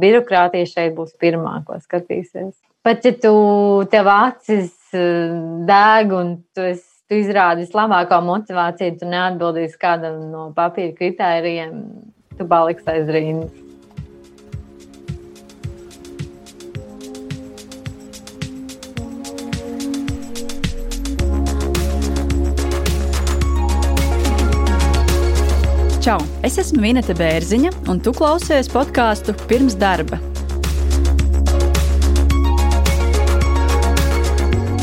birokrātija šeit būs pirmā, ko skatīsies. Pat ja tu tev acis eh, deg un tu, esi, tu izrādi vislabāko motivāciju, tu neatbildīsi kādam no papīra kritērijiem, tu paliksi aiz rindas. Čau! Es esmu Vineta Bērziņa, un tu klausies podkāstu pirms darba.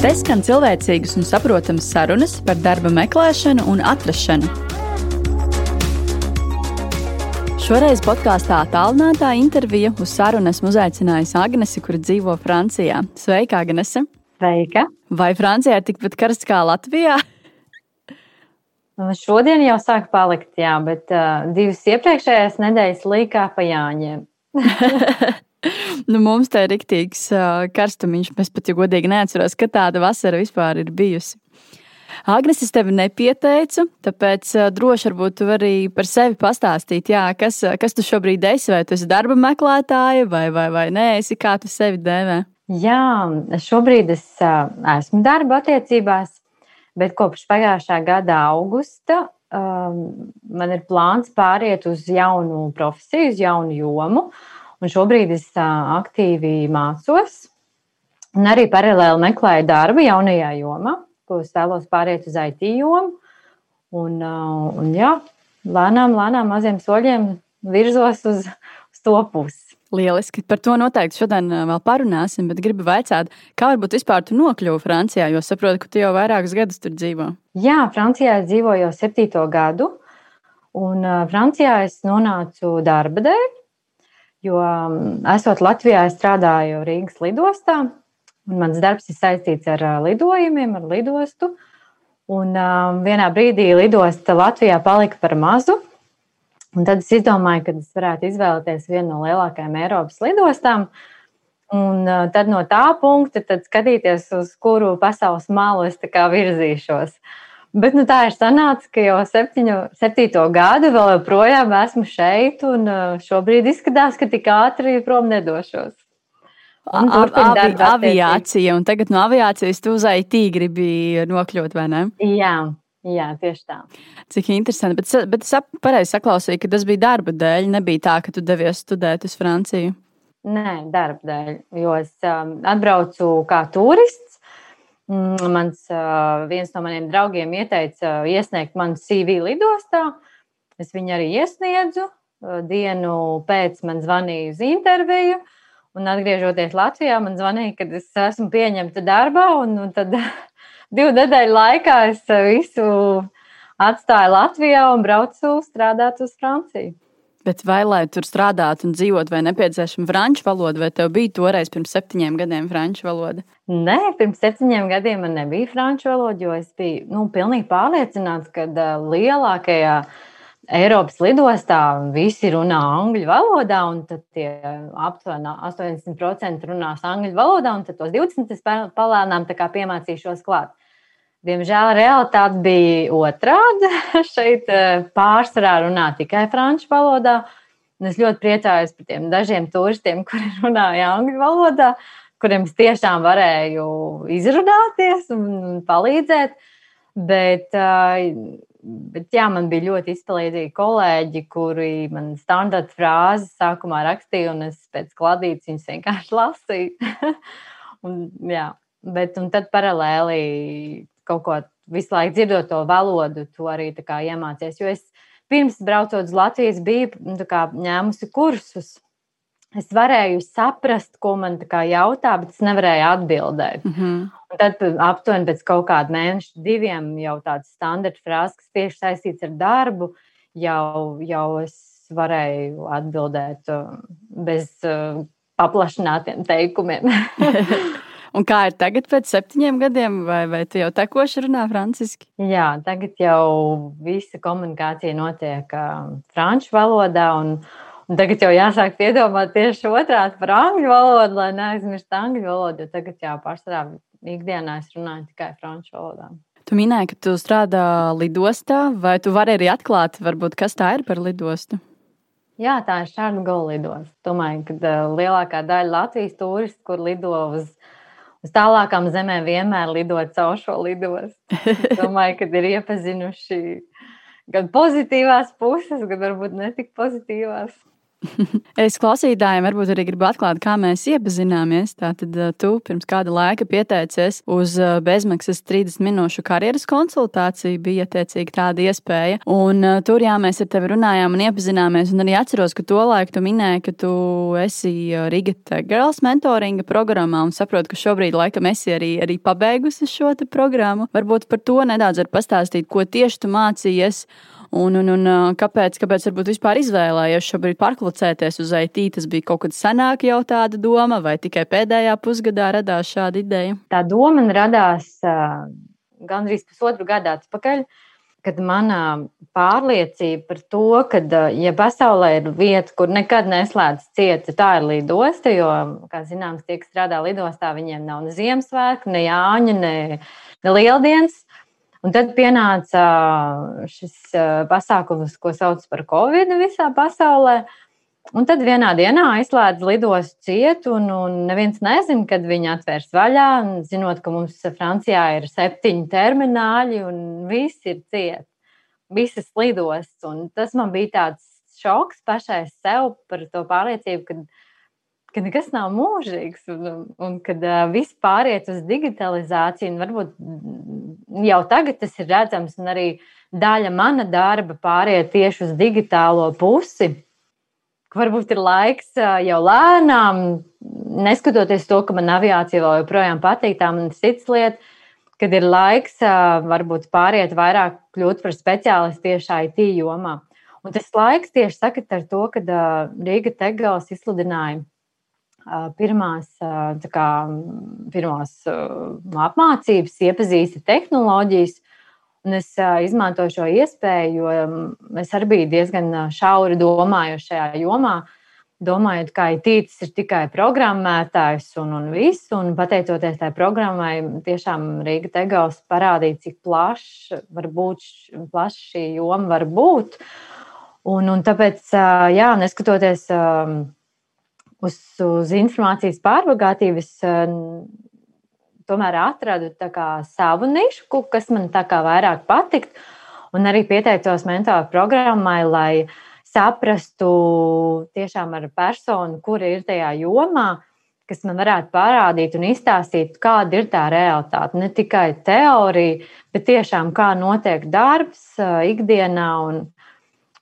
Te skan cilvēcīgas un saprotamas sarunas par darba meklēšanu un atrašanu. Šoreiz podkāstā tālinātā intervija uz sarunu esmu uzaicinājusi Agnesi, kur dzīvo Francijā. Sveika, Agnese! Sveika! Vai Francijā ir tikpat karsts kā Latvijā? Nu, šodien jau sāk palikt, jā, bet uh, divas iepriekšējās nedēļas līkā pa Jāņiem. nu, mums tā ir riktīgs uh, karstumiņš. Es pat, ja godīgi neatceros, ka tāda vasara vispār ir bijusi. Agnes, es tevi nepieteicu, tāpēc uh, droši varbūt tu arī par sevi pastāstīt, jā, kas, kas tu šobrīd esi, vai tu esi darba meklētāja, vai, vai, vai nē, esi kā tu sevi dēvē? Jā, šobrīd es uh, esmu darba attiecībās, bet kopš pagājušā gada augusta um, man ir plāns pāriet uz jaunu profesiju, uz jaunu jomu. Un šobrīd es uh, aktīvi mācos un arī paralēli meklēju darbu jaunajā jomā, ko es vēlos pāriet uz IT jomu. Un, uh, un jā, lēnām, lēnām, maziem soļiem virzos uz, uz to pusi. Lieliski. Par to noteikti šodien eh, vēl parunāsim, bet gribu vaicāt, kā varbūt vispār tu nokļuvi Francijā, jo saprotu, ka tu jau vairākus gadus tur dzīvo. Jā, Francijā es dzīvoju jau septīto gadu, un uh, Francijā es nonācu darba dēļ, jo um, esot Latvijā, es strādāju Rīgas lidostā, un mans darbs ir saistīts ar uh, lidojumiem, ar lidostu. Un um, vienā brīdī lidosta Latvijā palika par mazu, Un tad es izdomāju, ka es varētu izvēlēties vienu no lielākajām Eiropas lidostām. Un tad no tā punkta skatīties, uz kuru pasaules malu es virzīšos. Bet nu, tā ir sanācis, ka jau septiņu, septīto gadu vēl joprojām esmu šeit, un šobrīd izskatās, ka tik ātri prom nedošos. Avi, aviācija, un tagad no aviācijas tu uz IT gribi nokļūt, vai ne? Jā, Jā, tieši tā. Cik interesanti. Bet, bet es pareizi saklausīju, ka tas bija darba dēļ. Nebija tā, ka tu devies studēt uz Franciju. Nē, darba dēļ. Jo es um, atbraucu kā turists. Mm, mans uh, viens no maniem draugiem ieteica uh, iesniegt manu CV lidostā. Es viņu arī iesniedzu. Uh, dienu pēc man zvanīja uz interviju. Un atgriežoties Latvijā, man zvanīja, kad es esmu pieņemta darbā. Un, un tad divu nedēļu laikā es visu atstāju Latvijā un braucu strādāt uz Franciju. Bet vai, lai tur strādātu un dzīvotu, vai nepieciešama franču valoda, vai tev bija toreiz pirms septiņiem gadiem franču valoda? Nē, pirms septiņiem gadiem man nebija franču valoda, jo es biju nu, pilnīgi pārliecināts, ka lielākajā Eiropas lidostā visi runā angļu valodā, un tad tie aptuveni 80% runās angļu valodā, un tad tos 20% es palēnām piemācīšos klāt. Diemžēl realitāte bija otrādi. Šeit eh, pārsvarā runā tikai franču valodā. Un es ļoti priecājos par tiem dažiem turistiem, kuri runāja angļu valodā, kuriem es tiešām varēju izrunāties un palīdzēt. Bet, eh, bet jā, man bija ļoti izpalīdzīgi kolēģi, kuri man standarta frāzes sākumā rakstīja, un es pēc kladītes viņas vienkārši lasīju. un, jā, bet, un tad paralēli kaut ko visu laiku dzirdot to valodu, to arī iemācīties. Jo es pirms braucot uz Latvijas biju nu, kā, ņēmusi kursus. Es varēju saprast, ko man jautā, bet es nevarēju atbildēt. Mm -hmm. Un tad aptuveni pēc kaut kāda mēneša, diviem jau tāds standarta frāzes, kas tieši saistīts ar darbu, jau, jau es varēju atbildēt uh, bez uh, paplašinātiem teikumiem. Un kā ir tagad, pēc septiņiem gadiem, vai, vai tu jau tekoši runā franciski? Jā, tagad jau visa komunikācija notiek uh, franču valodā. Un, un tagad jau jāsāk piedomāt tieši otrādi par angļu valodu, lai neaizmirst angļu valodu. Jo tagad jau pārsvarā ikdienā es runāju tikai franču valodā. Tu minēji, ka tu strādā lidostā, vai tu vari arī atklāt, varbūt, kas tā ir par lidostu? Jā, tā ir šāda gala Domāju, ka uh, lielākā daļa Latvijas turistu, kur lido uz, uz tālākām zemēm, vienmēr lido caur šo lidostu. Domāju, ka ir iepazinuši gan pozitīvās puses, gan varbūt ne tik pozitīvās. Es klausītājiem varbūt arī gribu atklāt, kā mēs iepazināmies. Tātad tu pirms kāda laika pieteicies uz bezmaksas 30 minūšu karjeras konsultāciju, bija attiecīgi tāda iespēja. Un tur jā, mēs ar tevi runājām un iepazināmies. Un arī atceros, ka to laiku tu minēji, ka tu esi Riga Girls mentoringa programmā un saprotu, ka šobrīd laikam esi arī, arī pabeigusi šo programmu. Varbūt par to nedaudz var pastāstīt, ko tieši tu mācījies. Un, un, un kāpēc, kāpēc varbūt vispār izvēlējies šobrīd pārklucēties uz IT? Tas bija kaut kad senāk jau tāda doma, vai tikai pēdējā pusgadā radās šāda ideja? Tā doma man radās uh, gandrīz pusotru gadu atpakaļ. Kad manā pārliecība par to, ka, ja pasaulē ir vieta, kur nekad neslēdz cieta, tā ir lidosta, jo, kā zināms, tie, kas strādā lidostā, viņiem nav ne Ziemassvētku, ne Jāņa, ne, ne Lieldienas. Un tad pienāca šis pasākums, ko sauc par Covid visā pasaulē. Un tad vienā dienā aizslēdz lidostu cietu, un, un neviens nezina, kad viņi atvērs vaļā. Zinot, ka mums Francijā ir septiņi termināļi, un viss ir ciet, visas lidostas. Tas man bija tāds šoks pašai sev par to pārliecību, ka ka nekas nav mūžīgs un, un kad uh, viss pāriet uz digitalizāciju. Varbūt jau tagad tas ir redzams, un arī daļa mana darba pāriet tieši uz digitālo pusi. Varbūt ir laiks uh, jau lēnām, neskatoties to, ka man aviācija vēl joprojām patīk, tā man ir cits lieta, kad ir laiks uh, varbūt pāriet vairāk kļūt par speciālistu tieši IT jomā. Un tas laiks tieši sakat ar to, kad Rīga Tegals izsludināja pirmās, kā, pirmās apmācības, iepazīsti tehnoloģijas. Un es izmantoju šo iespēju, jo es arī biju diezgan šauri domājuši šajā jomā. Domājot, ka IT ir tikai programmētājs un, un viss, un pateicoties tai programmai, tiešām Rīga Tegals parādīja, cik plaša plaša šī joma var būt. Un, un tāpēc, jā, neskatoties uz, uz informācijas pārbagātības eh, tomēr atradu kā, savu nišu, kas man vairāk patikt. Un arī pieteicos mentoru programmai, lai saprastu tiešām ar personu, kura ir tajā jomā, kas man varētu parādīt un izstāstīt, kāda ir tā realitāte. Ne tikai teorija, bet tiešām kā notiek darbs eh, ikdienā. Un,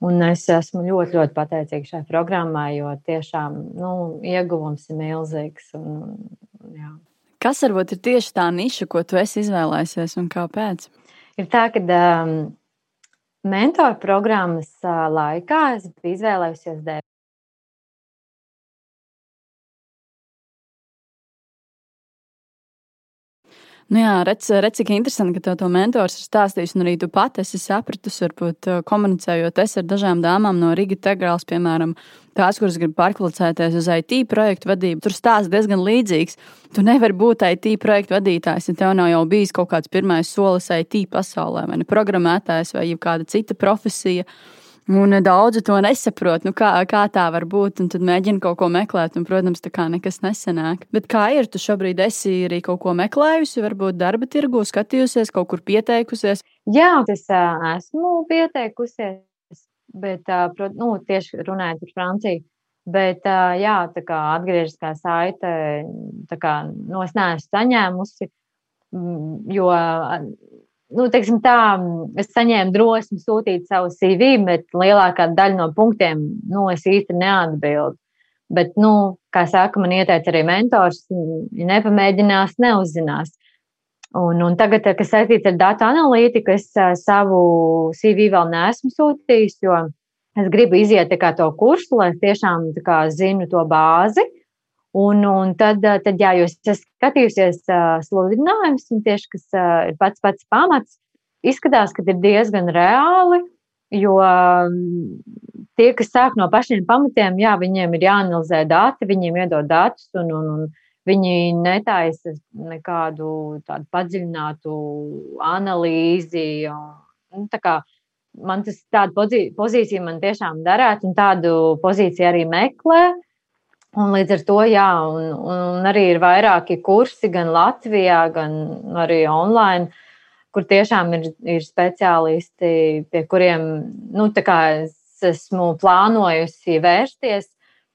Un es esmu ļoti, ļoti pateicīga šai programmai, jo tiešām nu, ieguvums ir milzīgs. Un, jā. Kas varbūt ir tieši tā niša, ko tu esi izvēlējies un kāpēc? Ir tā, ka um, mentoru programmas uh, laikā es biju izvēlējusies Nu jā, redz, redz, cik interesanti, ka tev to mentors ir stāstījis, un arī tu pati esi sapratusi, varbūt komunicējot ar dažām dāmām no Riga Tegrāls, piemēram, tās, kuras grib pārkvalificēties uz IT projektu vadību. Tur stāsts diezgan līdzīgs. Tu nevari būt IT projektu vadītājs, ja tev nav jau bijis kaut kāds pirmais solis IT pasaulē, vai ne programmētājs vai kāda cita profesija. Un daudzi to nesaprot, nu kā, kā tā var būt. Tad mēģina kaut ko meklēt, un, protams, tā kā nekas nesenāk. Bet kā ir? Tu šobrīd esi arī kaut ko meklējusi, varbūt darba tirgu, skatījusies, kaut kur pieteikusies? Jā, es esmu pieteikusies, bet nu, tieši runājot par Franciju. Bet, jā, tā kā atgriežaskā saite, tā kā nu, es neesmu saņēmusi, jo nu, teiksim, tā, es saņēmu drosmi sūtīt savu CV, bet lielākā daļa no punktiem nu, es īsti neatbildu. Bet, nu, kā saka, man ieteica arī mentors, ja nepamēģinās, neuzzinās. Un, un tagad, kas saistīts ar datu analītiku, es savu CV vēl neesmu sūtījis, jo es gribu iziet to kursu, lai tiešām kā, zinu to bāzi. Un, un tad, tad, jā, jūs esat skatījusies sludinājumus, un tieši kas ir pats pats pamats, izskatās, ka ir diezgan reāli, jo tie, kas sāk no pašiem pamatiem, jā, viņiem ir jāanalizē dati, viņiem iedod datus, un, un, un viņi netaisa nekādu tādu padziļinātu analīzi. Un, un, tā kā man tas tāda pozīcija man tiešām darētu, un tādu pozīciju arī meklē. Un līdz ar to, jā, un, un arī ir vairāki kursi gan Latvijā, gan arī online, kur tiešām ir, ir speciālisti, pie kuriem, nu, es esmu plānojusi vērsties.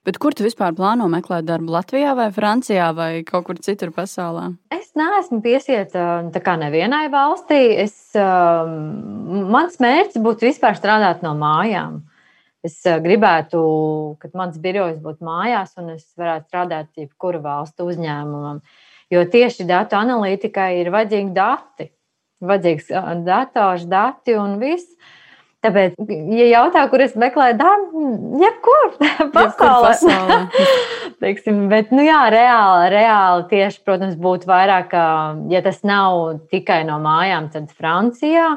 Bet kur tu vispār plāno meklēt darbu? Latvijā vai Francijā vai kaut kur citur pasaulē? Es neesmu piesieta nevienai valstī. Es, um, mans mērķis būtu vispār strādāt no mājām. Es uh, gribētu, ka mans birojs būtu mājās un es varētu strādāt jebkuru valstu uzņēmumam. Jo tieši datu analītikai ir vajadzīgi dati. Vajadzīgs uh, dators, dati un viss. Tāpēc, ja jautā, kur es meklēju darbu, jebkur pasaulē. Teiksim, bet, nu jā, reāli, reāli tieši, protams, būtu vairāk, ja tas nav tikai no mājām, tad Francijā.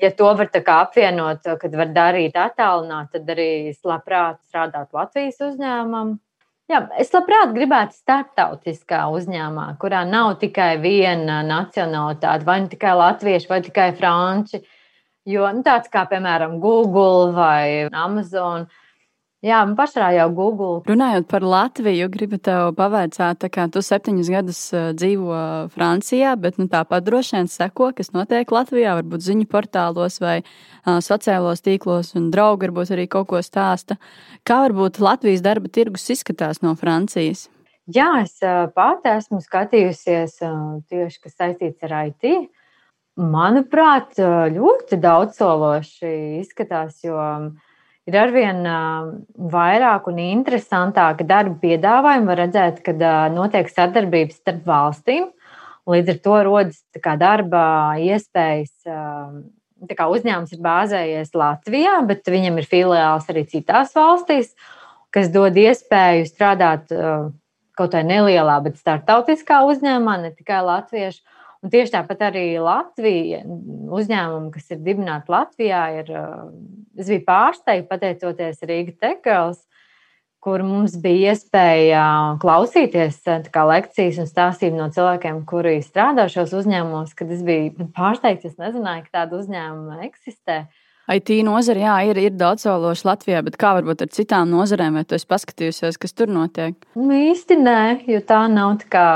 Ja to var apvienot, kad var darīt attālināt, tad arī es labprāt strādātu Latvijas uzņēmumam. Jā, es labprāt gribētu starptautiskā uzņēmumā, kurā nav tikai viena nacionalitāte, vai nu tikai latvieši, vai tikai franči. Uh, Jo nu, tāds kā, piemēram, Google vai Amazon. Jā, man pašā jau Google. Runājot par Latviju, gribu tev pavaicāt, kā tu septiņus gadus uh, dzīvo Francijā, bet nu, tāpat droši vien seko, kas notiek Latvijā, varbūt ziņu portālos vai uh, sociālos tīklos, un draugi varbūt arī kaut ko stāsta. Kā varbūt Latvijas darba tirgus izskatās no Francijas? Jā, es uh, pati esmu skatījusies tieši, kas saistīts ar IT. Manuprāt, ļoti daudzsološi izskatās, jo ir arvien vairāk un interesantāki darba piedāvājumi. Var redzēt, ka notiek sadarbības starp valstīm. Līdz ar to rodas darba iespējas. Uzņēmums ir bāzējies Latvijā, bet viņam ir filiāls arī citās valstīs, kas dod iespēju strādāt kaut kādā nelielā, bet startautiskā uzņēmumā, ne tikai latviešu. Un tieši tāpat arī Latvija, uzņēmumi, kas ir dibināti Latvijā, ir, es biju pārsteigta pateicoties Rīga Tekels, kur mums bija iespēja klausīties kā, lekcijas un stāstījumu no cilvēkiem, kuri strādā šos uzņēmumos, kad es biju pārsteigts, es nezināju, ka tāda uzņēmuma eksistē. Uh, IT nozare, jā, ir, ir daudz sološi Latvijā, bet kā varbūt ar citām nozarēm, vai tu esi paskatījusies, kas tur notiek? Nu, īsti nē, jo tā nav tā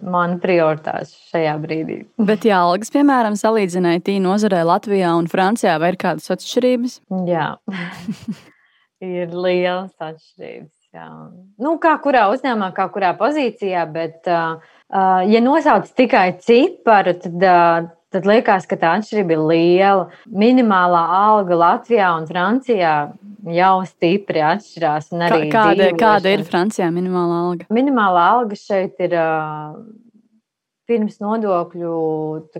mana prioritāte šajā brīdī. Bet, ja algas, piemēram, salīdzināt IT nozarē Latvijā un Francijā, vai ir kādas atšķirības? Jā, ir lielas atšķirības. Jā. Nu, kā kurā uzņēmumā, kā kurā pozīcijā, bet, uh, ja nosauc tikai ciparu, tad uh, tad liekas, ka tā atšķirība ir liela. Minimālā alga Latvijā un Francijā jau stipri atšķirās. Kā, kāda, kāda ir Francijā minimālā alga? Minimālā alga šeit ir. Pirms nodokļu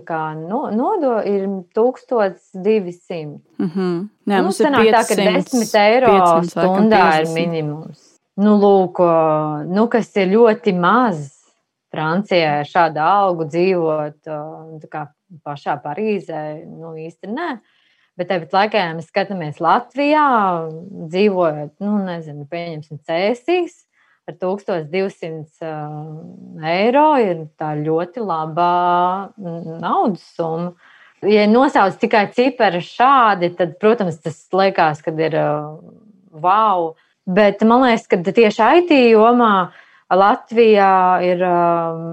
kā, no, nodo, ir 1200. Mm -hmm. Jā, nu, ir 500, tā, ka 10 eiro stundā ir minimums. Nu, lūk, nu, kas ir ļoti maz. Francijā šādu algu dzīvot kā, pašā Parīzē, nu īsti nē. Bet tāpat laikā, ja mēs skatāmies Latvijā, dzīvojot, nu, nezinu, pieņemsim, cēsīs ar 1200 eiro, ir tā ļoti laba naudas summa. Ja nosauc tikai cipari šādi, tad, protams, tas liekas, ka ir wow. Bet man liekas, ka tieši IT jomā Latvijā ir um,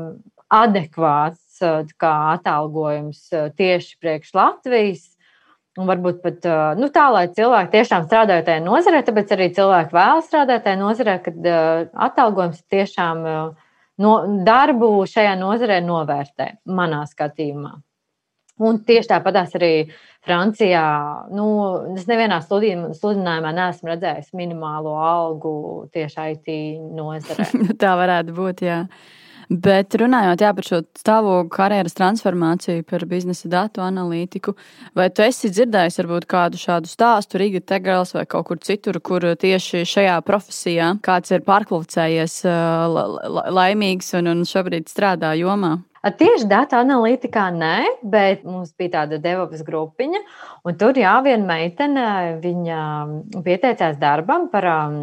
adekvāts uh, atalgojums uh, tieši priekš Latvijas. Un varbūt pat nu, tā, lai cilvēki tiešām strādātu tajā nozarē, tāpēc arī cilvēki vēlas strādāt tajā nozarē, kad uh, atalgojums tiešām no, darbu šajā nozarē novērtē, manā skatījumā. Un tieši tāpatās arī Francijā, nu, es nevienā sludinājumā neesmu redzējis minimālo algu tieši IT nozarē. Tā varētu būt, jā. Bet runājot jā, par šo stāvo karjeras transformāciju, par biznesa datu analītiku, vai tu esi dzirdējis varbūt kādu šādu stāstu Rīga Tegels vai kaut kur citur, kur tieši šajā profesijā kāds ir pārkvalificējies laimīgs un, un šobrīd strādā jomā? Tieši datu analītikā nē, bet mums bija tāda DevOps grupiņa, un tur jā, viena meitene, viņa pieteicās darbam par um,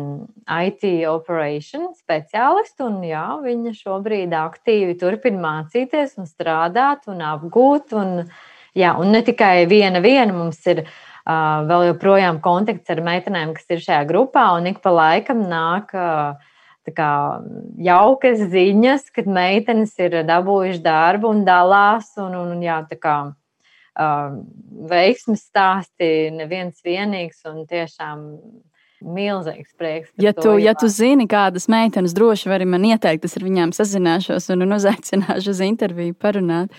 IT operation speciālistu, un jā, viņa šobrīd aktīvi turpina mācīties un strādāt un apgūt, un, jā, un ne tikai viena viena mums ir vēl joprojām kontakts ar meitenēm, kas ir šajā grupā, un ik pa laikam nāk kā, jaukas ziņas, kad meitenes ir dabūjušas darbu un dalās. Un, un, jā, kā, uh, veiksmes stāsti neviens vienīgs un tiešām milzīgs prieks. Ja tu, ja tu zini, kādas meitenes droši vari man ieteikt, es ar viņām sazināšos un, un uzaicināšu uz interviju parunāt.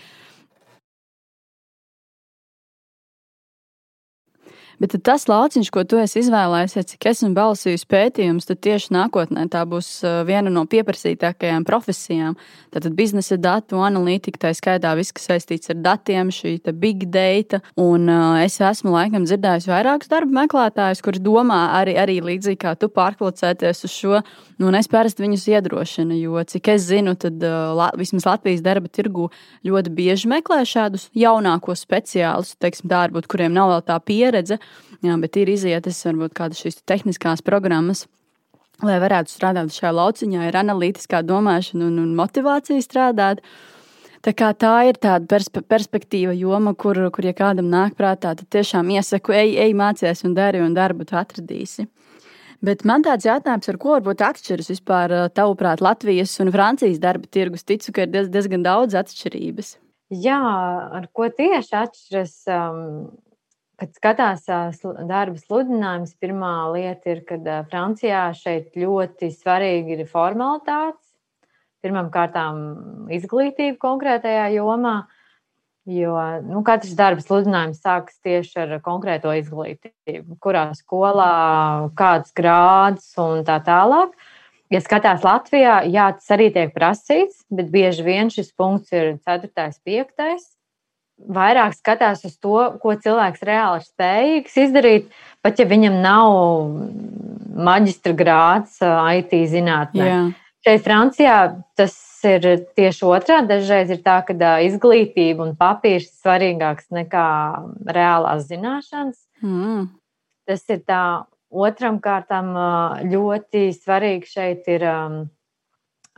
Bet tas lauciņš, ko tu esi izvēlējies, cik esmu balsījis pētījumus, tad tieši nākotnē tā būs viena no pieprasītākajām profesijām. Tātad biznesa datu analītika, tā skaitā viss, kas saistīts ar datiem, šī big data. Un uh, es esmu laikam dzirdējis vairākus darba meklētājus, kuri domā arī, arī līdzīgi kā tu pārkvalificēties uz šo. Nu, un es parasti viņus iedrošinu, jo cik es zinu, tad uh, vismaz Latvijas darba tirgu ļoti bieži meklē šādus jaunākos speciālistus, teiksim, tā varbūt, kuriem nav vēl tā pieredze. Jā, bet ir izietas varbūt kādas šīs tehniskās programmas. Lai varētu strādāt šajā lauciņā, ir analītiskā domāšana un, un motivācija strādāt. Tā, tā ir tāda perspe perspektīva joma, kur, kur ja kādam nāk prātā, tad tiešām iesaku, ej, ej mācies un dari, un darbu tu atradīsi. Bet man tāds jautājums, ar ko varbūt atšķiras vispār, tavuprāt, Latvijas un Francijas darba tirgus? Ticu, ka ir diez, diezgan daudz atšķirības. Jā, ar ko tieši atšķiras? Um, Kad skatās darba sludinājumus, pirmā lieta ir, ka Francijā šeit ļoti svarīgi ir formalitātes. Pirmkārt, izglītība konkrētajā jomā, jo nu, katrs darba sludinājums sākas tieši ar konkrēto izglītību, kurā skolā, kāds grāds un tā tālāk. Ja skatās Latvijā, jā, tas arī tiek prasīts, bet bieži vien šis punkts ir 4. un 5 vairāk skatās uz to, ko cilvēks reāli ir spējīgs izdarīt, pat ja viņam nav maģistra grāts IT zinātnē. Jā. Šeit Francijā tas ir tieši otrādi. Dažreiz ir tā, ka izglītība un papīrs ir svarīgāks nekā reālās zināšanas. Mm. Tas ir tā. Otram kārtam ļoti svarīgi šeit ir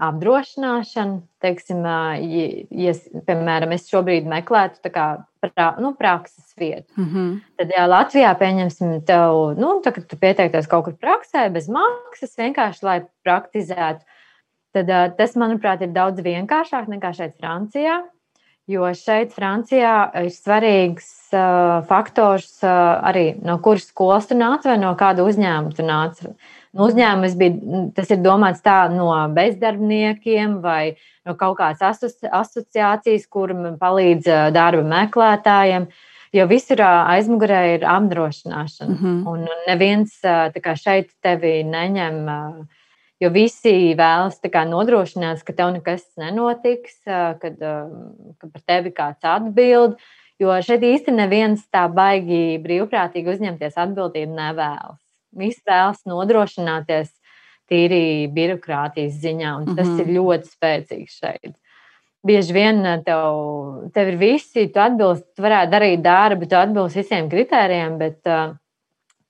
apdrošināšana. Teiksim, ja, piemēram, es šobrīd meklētu kā, pra, nu, prakses vietu, mm -hmm. tad, ja Latvijā pieņemsim tev, nu, tā, kad tu pieteikties kaut kur praksē bez maksas, vienkārši lai praktizētu, tad tas, manuprāt, ir daudz vienkāršāk nekā šeit Francijā. Jo šeit, Francijā, ir svarīgs uh, faktors uh, arī no kuras skolas tu nāc vai no kāda uzņēmuma tu nāc. Uh, uzņēmums bija, tas ir domāts tā no bezdarbniekiem vai no kaut kādas asoci asociācijas, kur palīdz darba meklētājiem. Jo visur aizmugurē ir apdrošināšana. Mm -hmm. Un neviens šeit tevi neņem, jo visi vēlas nodrošināt, ka tev nekas nenotiks, kad, ka par tevi kāds atbild. Jo šeit īstenībā neviens tā baigi brīvprātīgi uzņemties atbildību nevēlas. Visi vēlas nodrošināties tīri birokrātijas ziņā, un tas mm -hmm. ir ļoti spēcīgs šeit. Bieži vien eh, tev, tev ir visi, tu atbilsti, tu varētu darīt darbu, tu atbilsti visiem kritērijiem, bet uh,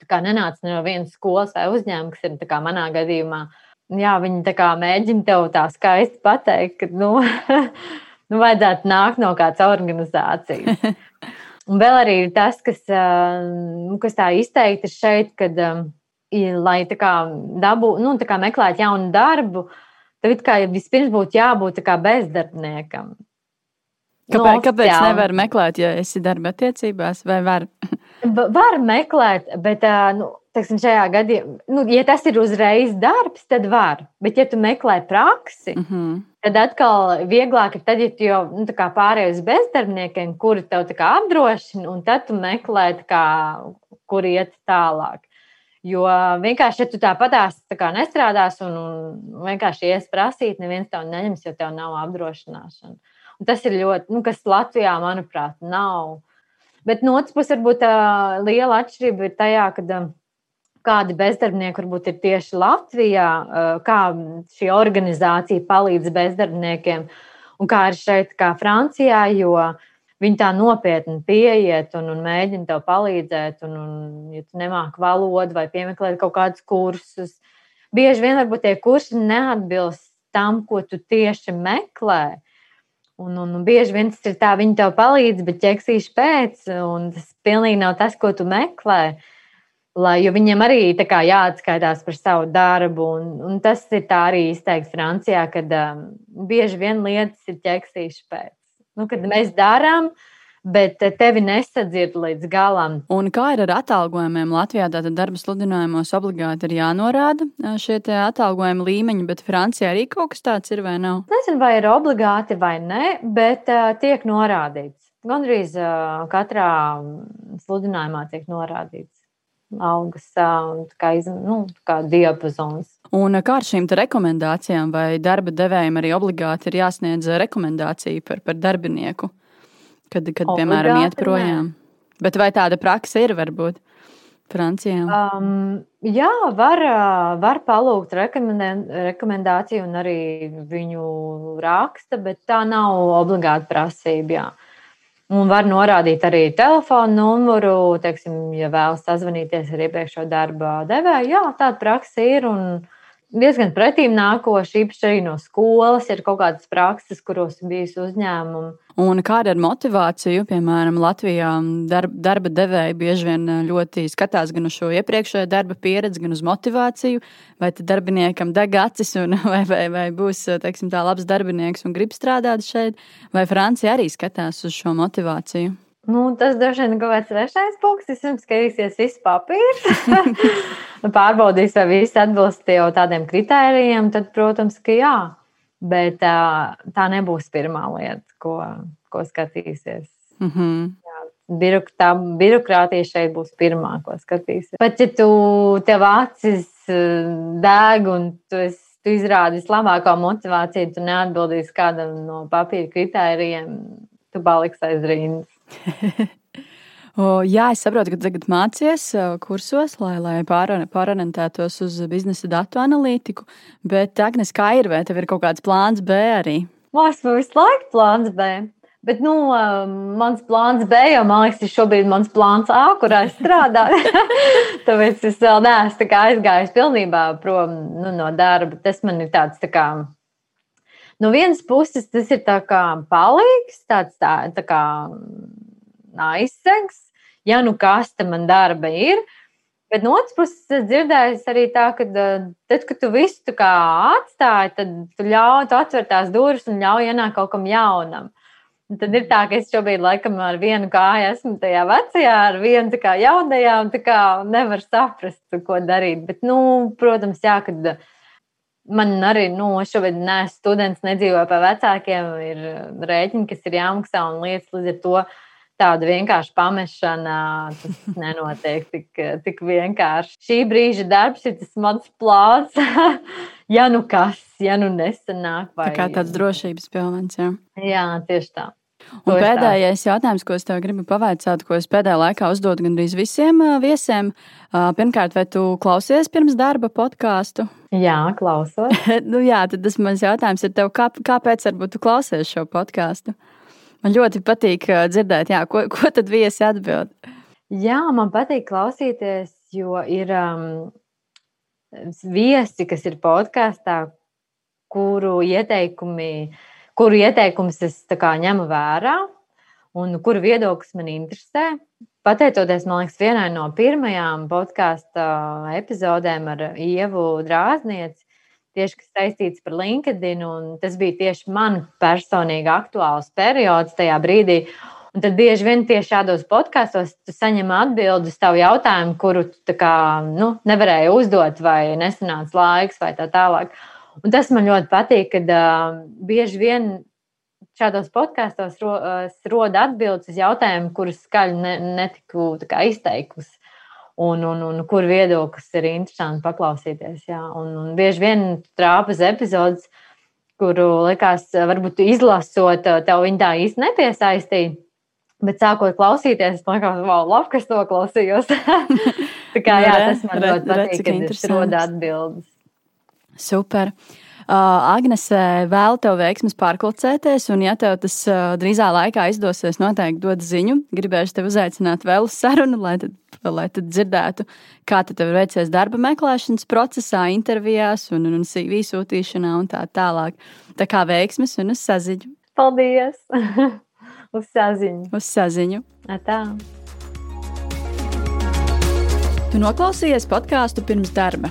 tu kā nenāc no vienas skolas vai uzņēmuma, kas ir manā gadījumā. Jā, viņi mēģina tev tā skaisti pateikt, ka, nu, nu vajadzētu nākt no kādas organizācijas. Un vēl arī ir tas, kas, nu, kas tā izteikti šeit, kad, lai tā kā dabū, nu, tā kā meklēt jaunu darbu, tad kā vispirms būtu jābūt bezdarbniekam. Kāpēc, nu, kāpēc nevar meklēt, ja esi darba attiecībās, vai var? var meklēt, bet nu, teiksim, šajā gadījumā, nu, ja tas ir uzreiz darbs, tad var. Bet, ja tu meklē praksi, mm -hmm. Tad atkal vieglāk ir tad, ja tu jau nu, pārēji uz bezdarbniekiem, kuri tev apdrošina, un tad tu meklē, kā, kur iet tālāk. Jo vienkārši, ja tu tāpatās tā kā nestrādās un, un vienkārši ies prasīt, neviens tev neņems, jo tev nav apdrošināšana. Un tas ir ļoti, nu, kas Latvijā, manuprāt, nav. Bet no otras puses, varbūt tā liela atšķirība ir tajā, ka kādi bezdarbnieki varbūt ir tieši Latvijā, kā šī organizācija palīdz bezdarbniekiem, un kā ir šeit, kā Francijā, jo viņi tā nopietni pieiet un, un mēģina tev palīdzēt, un, un ja tu nemāki valodu vai piemeklēt kaut kādus kursus, bieži vien varbūt tie kursi neatbilst tam, ko tu tieši meklē. Un, un, un bieži vien tas ir tā, viņi tev palīdz, bet ķeksīši pēc, un tas pilnīgi nav tas, ko tu meklē. Lai, viņiem arī kā, jāatskaitās par savu darbu, un, un tas ir arī izteikts Francijā, kad um, bieži vien lietas ir ķeksīši pēc. Nu, kad mēs darām, uh, bet tevi nesadzird līdz galam. Un kā ir ar atalgojumiem? Latvijā tātad darba sludinājumos obligāti ir jānorāda šie atalgojuma līmeņi, bet Francijā arī kaut kas tāds ir vai nav? Nezinu, vai ir obligāti vai nē, bet uh, tiek norādīts. Gandrīz uh, katrā sludinājumā tiek norādīts algas un kā, iz, nu, kā diapazons. Un kā ar šīm rekomendācijām, vai darba devējiem arī obligāti ir jāsniedz rekomendācija par, par darbinieku? kad, kad Obligāti, piemēram, iet projām. Ne. Bet vai tāda praksa ir varbūt Francijā? Um, jā, var, var palūgt rekomendāciju un arī viņu raksta, bet tā nav obligāta prasība. Jā. Un var norādīt arī telefonu numuru, teiksim, ja vēlas sazvanīties ar iepriekšējo darba devēju. Jā, tāda praksa ir. Un, diezgan pretīm nākoši, īpaši arī no skolas, ir kaut kādas prakses, kuros bijis uzņēmumi. Un kāda ir motivācija? Piemēram, Latvijā darba, darba devēji bieži vien ļoti skatās gan uz šo iepriekšējo darba pieredzi, gan uz motivāciju. Vai darbiniekam deg acis, un, vai, vai, vai būs teiksim, tā labs darbinieks un grib strādāt šeit, vai Francija arī skatās uz šo motivāciju? Nu, tas droši vien kaut kāds trešais punkts. Es jums skatīsies visu papīru. Pārbaudīs, vai viss atbilst jau tādiem kritērijiem. Tad, protams, ka jā. Bet tā, tā nebūs pirmā lieta, ko, ko skatīsies. Mm -hmm. Jā, birok, tā birokrātija šeit būs pirmā, ko skatīsies. Pat ja tu tev acis deg un tu esi tu izrādi vislabāko motivāciju, tu neatbildīsi kādam no papīra kritērijiem, tu paliksi aiz rindas. O, jā, es saprotu, ka tagad mācies kursos, lai, lai pārorientētos uz biznesa datu analītiku. Bet, Agnes, kā ir? Vai tev ir kaut kāds plāns B arī? Man ir visu laiku plāns B. Bet, nu, mans plāns B, jau man liekas, ir šobrīd mans plāns A, kurā es strādāju. Tāpēc es vēl neesmu aizgājis pilnībā prom nu, no darba. Tas man ir tāds tā kā no vienas puses tas ir tā kā palīgs, tāds tā, tā kā aizsegs, ja nu kas te man darba ir. Bet no otras puses, es dzirdēju arī tā, ka tad, kad tu visu atstāji, tad tu ļauj, tu atver tās durvis un ļauj ienākt kaut kam jaunam. Un tad ir tā, ka es šobrīd laikam ar vienu kāju esmu tajā vecajā, ar vienu kā jaunajā, un tā kā nevaru saprast, ko darīt. Bet, nu, protams, jā, kad man arī, nu, šobrīd neesmu students, nedzīvoju pie vecākiem, ir rēķini, kas ir jāmaksā un lietas līdz ar to tāda vienkārša pamešana, tas nenotiek tik, tik vienkārši. Šī brīža darbs ir tas mans plāns. ja nu kas, ja nu nesanāk. Vai... Tā kā tāds drošības pilns. Jā. jā, tieši tā. Un pēdējais jautājums, ko es tev gribu pavaicāt, ko es pēdējā laikā uzdodu gandrīz visiem viesiem. Pirmkārt, vai tu klausies pirms darba podkāstu? Jā, klausos. nu, jā, tad tas mans jautājums ir tev, kā, kāpēc varbūt tu klausies šo podkāstu? Man ļoti patīk dzirdēt, jā, ko, ko tad viesi atbild. Jā, man patīk klausīties, jo ir um, viesi, kas ir podkāstā, kuru ieteikumi, kuru ieteikumus es kā, ņemu vērā un kuru viedoklis man interesē. Pateicoties, man liekas, vienai no pirmajām podkāstu epizodēm ar Ievu Drāznieci, tieši kas saistīts par LinkedIn. Tas bija tieši man personīgi aktuāls periods tajā brīdī. Un tad bieži vien tieši šādos podkāstos tu saņem atbildi uz tavu jautājumu, kuru tu kā, nu, nevarēji uzdot, vai nesanāca laiks, vai tā tālāk. Un tas man ļoti patīk, kad uh, bieži vien šādos podkāstos ro, uh, roda atbildes uz jautājumiem, kurus skaļi ne, netiku izteikusi un, un, un kur viedoklis ir interesanti paklausīties. Jā. Un, un bieži vien trāpas epizodes, kuru likās, varbūt izlasot, tev viņa tā īsti nepiesaistīja. Bet sākot klausīties, es domāju, wow, labi, ka es to klausījos. tā kā jā, tas man ļoti patīk, kad ir roda atbildes. Super. Uh, Agnese, vēl tev veiksmes pārklācēties, un, ja tev tas drīzā laikā izdosies, noteikti dod ziņu. Gribēšu tevi uzaicināt vēl uz sarunu, lai tad, lai tad dzirdētu, kā tev veicies darba meklēšanas procesā, intervijās un, un CV sūtīšanā un tā tālāk. Tā kā veiksmes un uz saziņu. Paldies! Uz saziņu! Uz saziņu! Tā! Tu noklausījies podkāstu pirms darba.